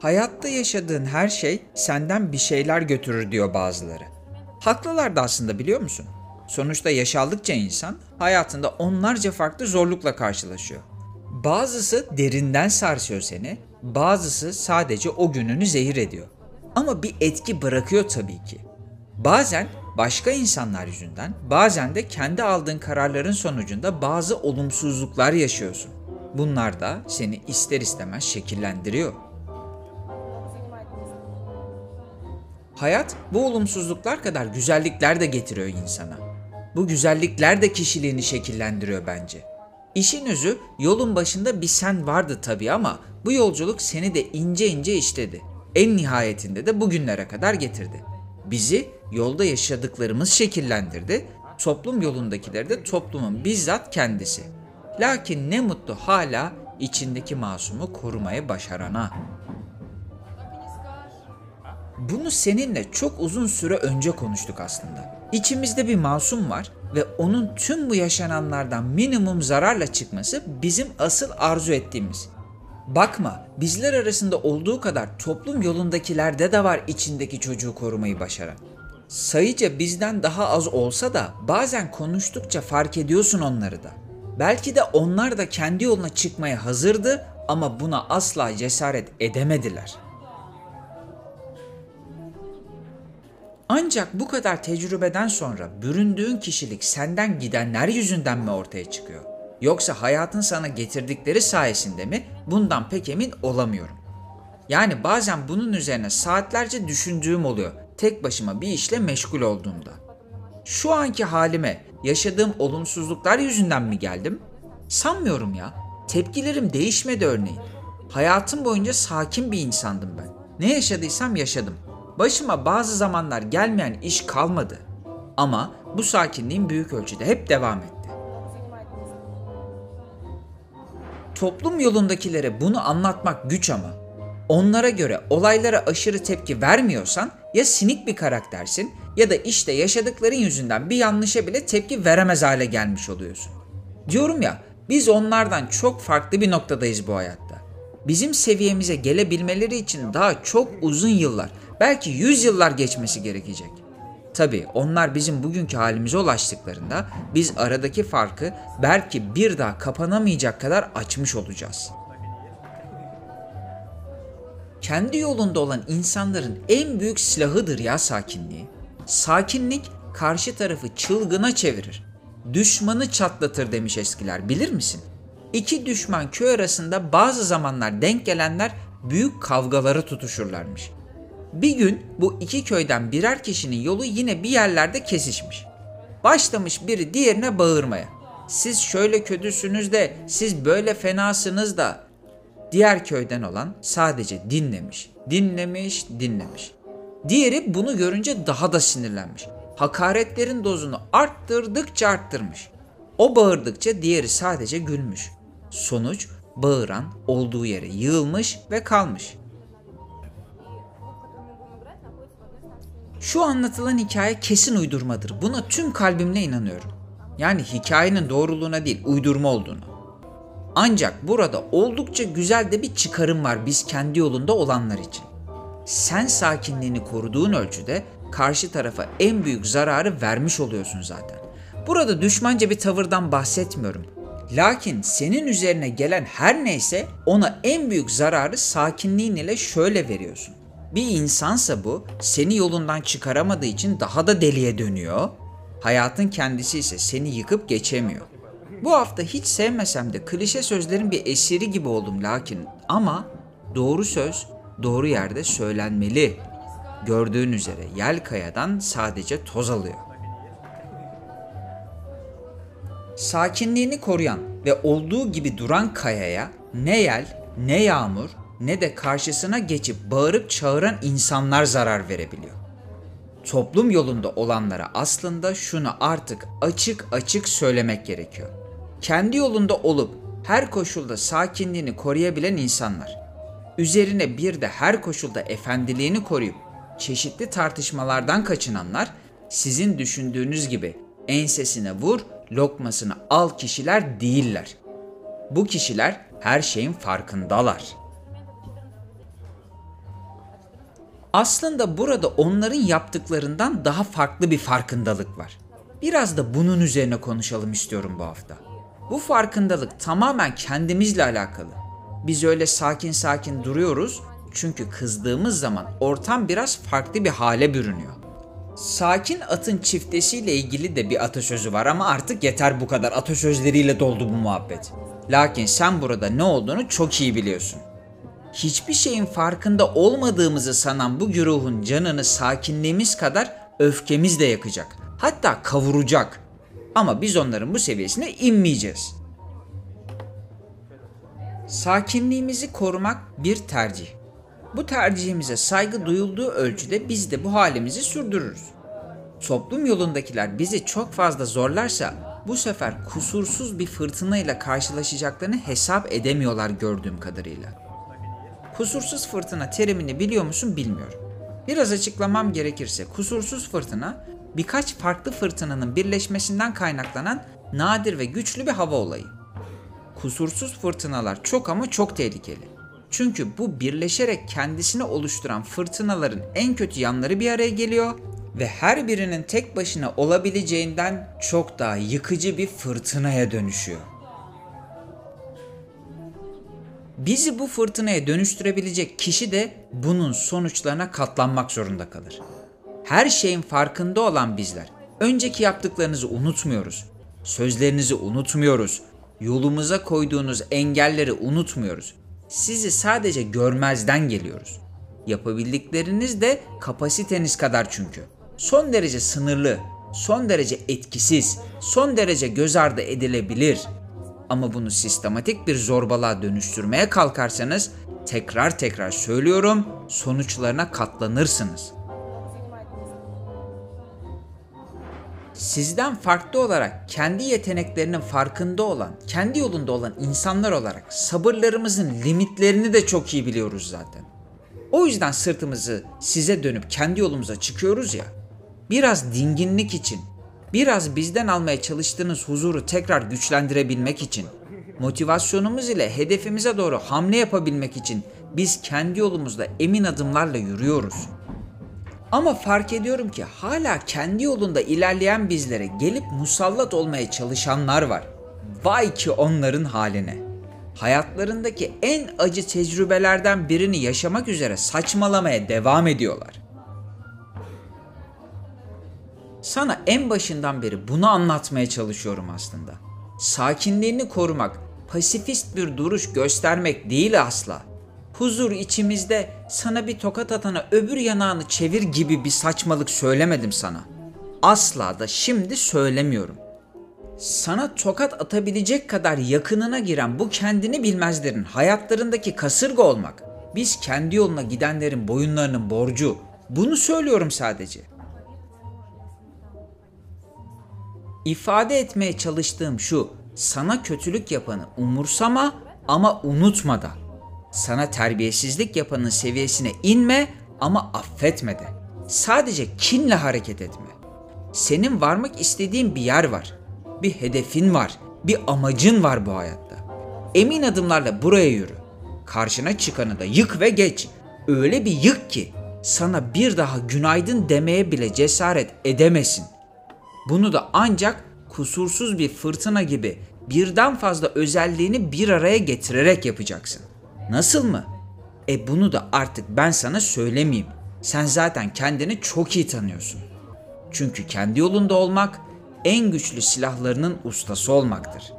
Hayatta yaşadığın her şey senden bir şeyler götürür diyor bazıları. Haklılar da aslında biliyor musun? Sonuçta yaşaldıkça insan hayatında onlarca farklı zorlukla karşılaşıyor. Bazısı derinden sarsıyor seni, bazısı sadece o gününü zehir ediyor. Ama bir etki bırakıyor tabii ki. Bazen başka insanlar yüzünden, bazen de kendi aldığın kararların sonucunda bazı olumsuzluklar yaşıyorsun. Bunlar da seni ister istemez şekillendiriyor. Hayat bu olumsuzluklar kadar güzellikler de getiriyor insana. Bu güzellikler de kişiliğini şekillendiriyor bence. İşin özü yolun başında bir sen vardı tabii ama bu yolculuk seni de ince ince işledi. En nihayetinde de bugünlere kadar getirdi. Bizi yolda yaşadıklarımız şekillendirdi. Toplum yolundakileri de toplumun bizzat kendisi. Lakin ne mutlu hala içindeki masumu korumaya başarana. Bunu seninle çok uzun süre önce konuştuk aslında. İçimizde bir masum var ve onun tüm bu yaşananlardan minimum zararla çıkması bizim asıl arzu ettiğimiz. Bakma, bizler arasında olduğu kadar toplum yolundakilerde de var içindeki çocuğu korumayı başaran. Sayıca bizden daha az olsa da bazen konuştukça fark ediyorsun onları da. Belki de onlar da kendi yoluna çıkmaya hazırdı ama buna asla cesaret edemediler. Ancak bu kadar tecrübeden sonra büründüğün kişilik senden gidenler yüzünden mi ortaya çıkıyor? Yoksa hayatın sana getirdikleri sayesinde mi? Bundan pek emin olamıyorum. Yani bazen bunun üzerine saatlerce düşündüğüm oluyor. Tek başıma bir işle meşgul olduğumda. Şu anki halime yaşadığım olumsuzluklar yüzünden mi geldim? Sanmıyorum ya. Tepkilerim değişmedi örneğin. Hayatım boyunca sakin bir insandım ben. Ne yaşadıysam yaşadım. Başıma bazı zamanlar gelmeyen iş kalmadı. Ama bu sakinliğim büyük ölçüde hep devam etti. Toplum yolundakilere bunu anlatmak güç ama. Onlara göre olaylara aşırı tepki vermiyorsan ya sinik bir karaktersin ya da işte yaşadıkların yüzünden bir yanlışa bile tepki veremez hale gelmiş oluyorsun. Diyorum ya biz onlardan çok farklı bir noktadayız bu hayatta. Bizim seviyemize gelebilmeleri için daha çok uzun yıllar, belki yüz yıllar geçmesi gerekecek. Tabi onlar bizim bugünkü halimize ulaştıklarında biz aradaki farkı belki bir daha kapanamayacak kadar açmış olacağız. Kendi yolunda olan insanların en büyük silahıdır ya sakinliği. Sakinlik karşı tarafı çılgına çevirir. Düşmanı çatlatır demiş eskiler bilir misin? İki düşman köy arasında bazı zamanlar denk gelenler büyük kavgaları tutuşurlarmış. Bir gün bu iki köyden birer kişinin yolu yine bir yerlerde kesişmiş. Başlamış biri diğerine bağırmaya. Siz şöyle kötüsünüz de siz böyle fenasınız da. Diğer köyden olan sadece dinlemiş, dinlemiş, dinlemiş. Diğeri bunu görünce daha da sinirlenmiş. Hakaretlerin dozunu arttırdıkça arttırmış. O bağırdıkça diğeri sadece gülmüş. Sonuç bağıran olduğu yere yığılmış ve kalmış. Şu anlatılan hikaye kesin uydurmadır. Buna tüm kalbimle inanıyorum. Yani hikayenin doğruluğuna değil, uydurma olduğunu. Ancak burada oldukça güzel de bir çıkarım var biz kendi yolunda olanlar için. Sen sakinliğini koruduğun ölçüde karşı tarafa en büyük zararı vermiş oluyorsun zaten. Burada düşmanca bir tavırdan bahsetmiyorum. Lakin senin üzerine gelen her neyse ona en büyük zararı sakinliğin ile şöyle veriyorsun. Bir insansa bu seni yolundan çıkaramadığı için daha da deliye dönüyor. Hayatın kendisi ise seni yıkıp geçemiyor. Bu hafta hiç sevmesem de klişe sözlerin bir esiri gibi oldum lakin ama doğru söz doğru yerde söylenmeli. Gördüğün üzere yel kayadan sadece toz alıyor. Sakinliğini koruyan ve olduğu gibi duran kayaya ne yel, ne yağmur, ne de karşısına geçip bağırıp çağıran insanlar zarar verebiliyor. Toplum yolunda olanlara aslında şunu artık açık açık söylemek gerekiyor. Kendi yolunda olup her koşulda sakinliğini koruyabilen insanlar, üzerine bir de her koşulda efendiliğini koruyup çeşitli tartışmalardan kaçınanlar sizin düşündüğünüz gibi ensesine vur, lokmasını al kişiler değiller. Bu kişiler her şeyin farkındalar. Aslında burada onların yaptıklarından daha farklı bir farkındalık var. Biraz da bunun üzerine konuşalım istiyorum bu hafta. Bu farkındalık tamamen kendimizle alakalı. Biz öyle sakin sakin duruyoruz çünkü kızdığımız zaman ortam biraz farklı bir hale bürünüyor. Sakin atın çiftesiyle ilgili de bir atasözü var ama artık yeter bu kadar atasözleriyle doldu bu muhabbet. Lakin sen burada ne olduğunu çok iyi biliyorsun. Hiçbir şeyin farkında olmadığımızı sanan bu güruhun canını sakinliğimiz kadar öfkemiz de yakacak. Hatta kavuracak. Ama biz onların bu seviyesine inmeyeceğiz. Sakinliğimizi korumak bir tercih. Bu tercihimize saygı duyulduğu ölçüde biz de bu halimizi sürdürürüz. Toplum yolundakiler bizi çok fazla zorlarsa bu sefer kusursuz bir fırtınayla karşılaşacaklarını hesap edemiyorlar gördüğüm kadarıyla. Kusursuz fırtına terimini biliyor musun bilmiyorum. Biraz açıklamam gerekirse kusursuz fırtına birkaç farklı fırtınanın birleşmesinden kaynaklanan nadir ve güçlü bir hava olayı. Kusursuz fırtınalar çok ama çok tehlikeli. Çünkü bu birleşerek kendisini oluşturan fırtınaların en kötü yanları bir araya geliyor ve her birinin tek başına olabileceğinden çok daha yıkıcı bir fırtınaya dönüşüyor. Bizi bu fırtınaya dönüştürebilecek kişi de bunun sonuçlarına katlanmak zorunda kalır. Her şeyin farkında olan bizler önceki yaptıklarınızı unutmuyoruz. Sözlerinizi unutmuyoruz. Yolumuza koyduğunuz engelleri unutmuyoruz. Sizi sadece görmezden geliyoruz. Yapabildikleriniz de kapasiteniz kadar çünkü. Son derece sınırlı, son derece etkisiz, son derece göz ardı edilebilir. Ama bunu sistematik bir zorbalığa dönüştürmeye kalkarsanız tekrar tekrar söylüyorum sonuçlarına katlanırsınız. Sizden farklı olarak kendi yeteneklerinin farkında olan, kendi yolunda olan insanlar olarak sabırlarımızın limitlerini de çok iyi biliyoruz zaten. O yüzden sırtımızı size dönüp kendi yolumuza çıkıyoruz ya. Biraz dinginlik için, biraz bizden almaya çalıştığınız huzuru tekrar güçlendirebilmek için, motivasyonumuz ile hedefimize doğru hamle yapabilmek için biz kendi yolumuzda emin adımlarla yürüyoruz. Ama fark ediyorum ki hala kendi yolunda ilerleyen bizlere gelip musallat olmaya çalışanlar var. Vay ki onların haline. Hayatlarındaki en acı tecrübelerden birini yaşamak üzere saçmalamaya devam ediyorlar. Sana en başından beri bunu anlatmaya çalışıyorum aslında. Sakinliğini korumak, pasifist bir duruş göstermek değil asla. Huzur içimizde sana bir tokat atana öbür yanağını çevir gibi bir saçmalık söylemedim sana. Asla da şimdi söylemiyorum. Sana tokat atabilecek kadar yakınına giren bu kendini bilmezlerin hayatlarındaki kasırga olmak. Biz kendi yoluna gidenlerin boyunlarının borcu. Bunu söylüyorum sadece. İfade etmeye çalıştığım şu. Sana kötülük yapanı umursama ama unutma da. Sana terbiyesizlik yapanın seviyesine inme ama affetme de. Sadece kinle hareket etme. Senin varmak istediğin bir yer var. Bir hedefin var. Bir amacın var bu hayatta. Emin adımlarla buraya yürü. Karşına çıkanı da yık ve geç. Öyle bir yık ki sana bir daha günaydın demeye bile cesaret edemesin. Bunu da ancak kusursuz bir fırtına gibi birden fazla özelliğini bir araya getirerek yapacaksın. Nasıl mı? E bunu da artık ben sana söylemeyeyim. Sen zaten kendini çok iyi tanıyorsun. Çünkü kendi yolunda olmak en güçlü silahlarının ustası olmaktır.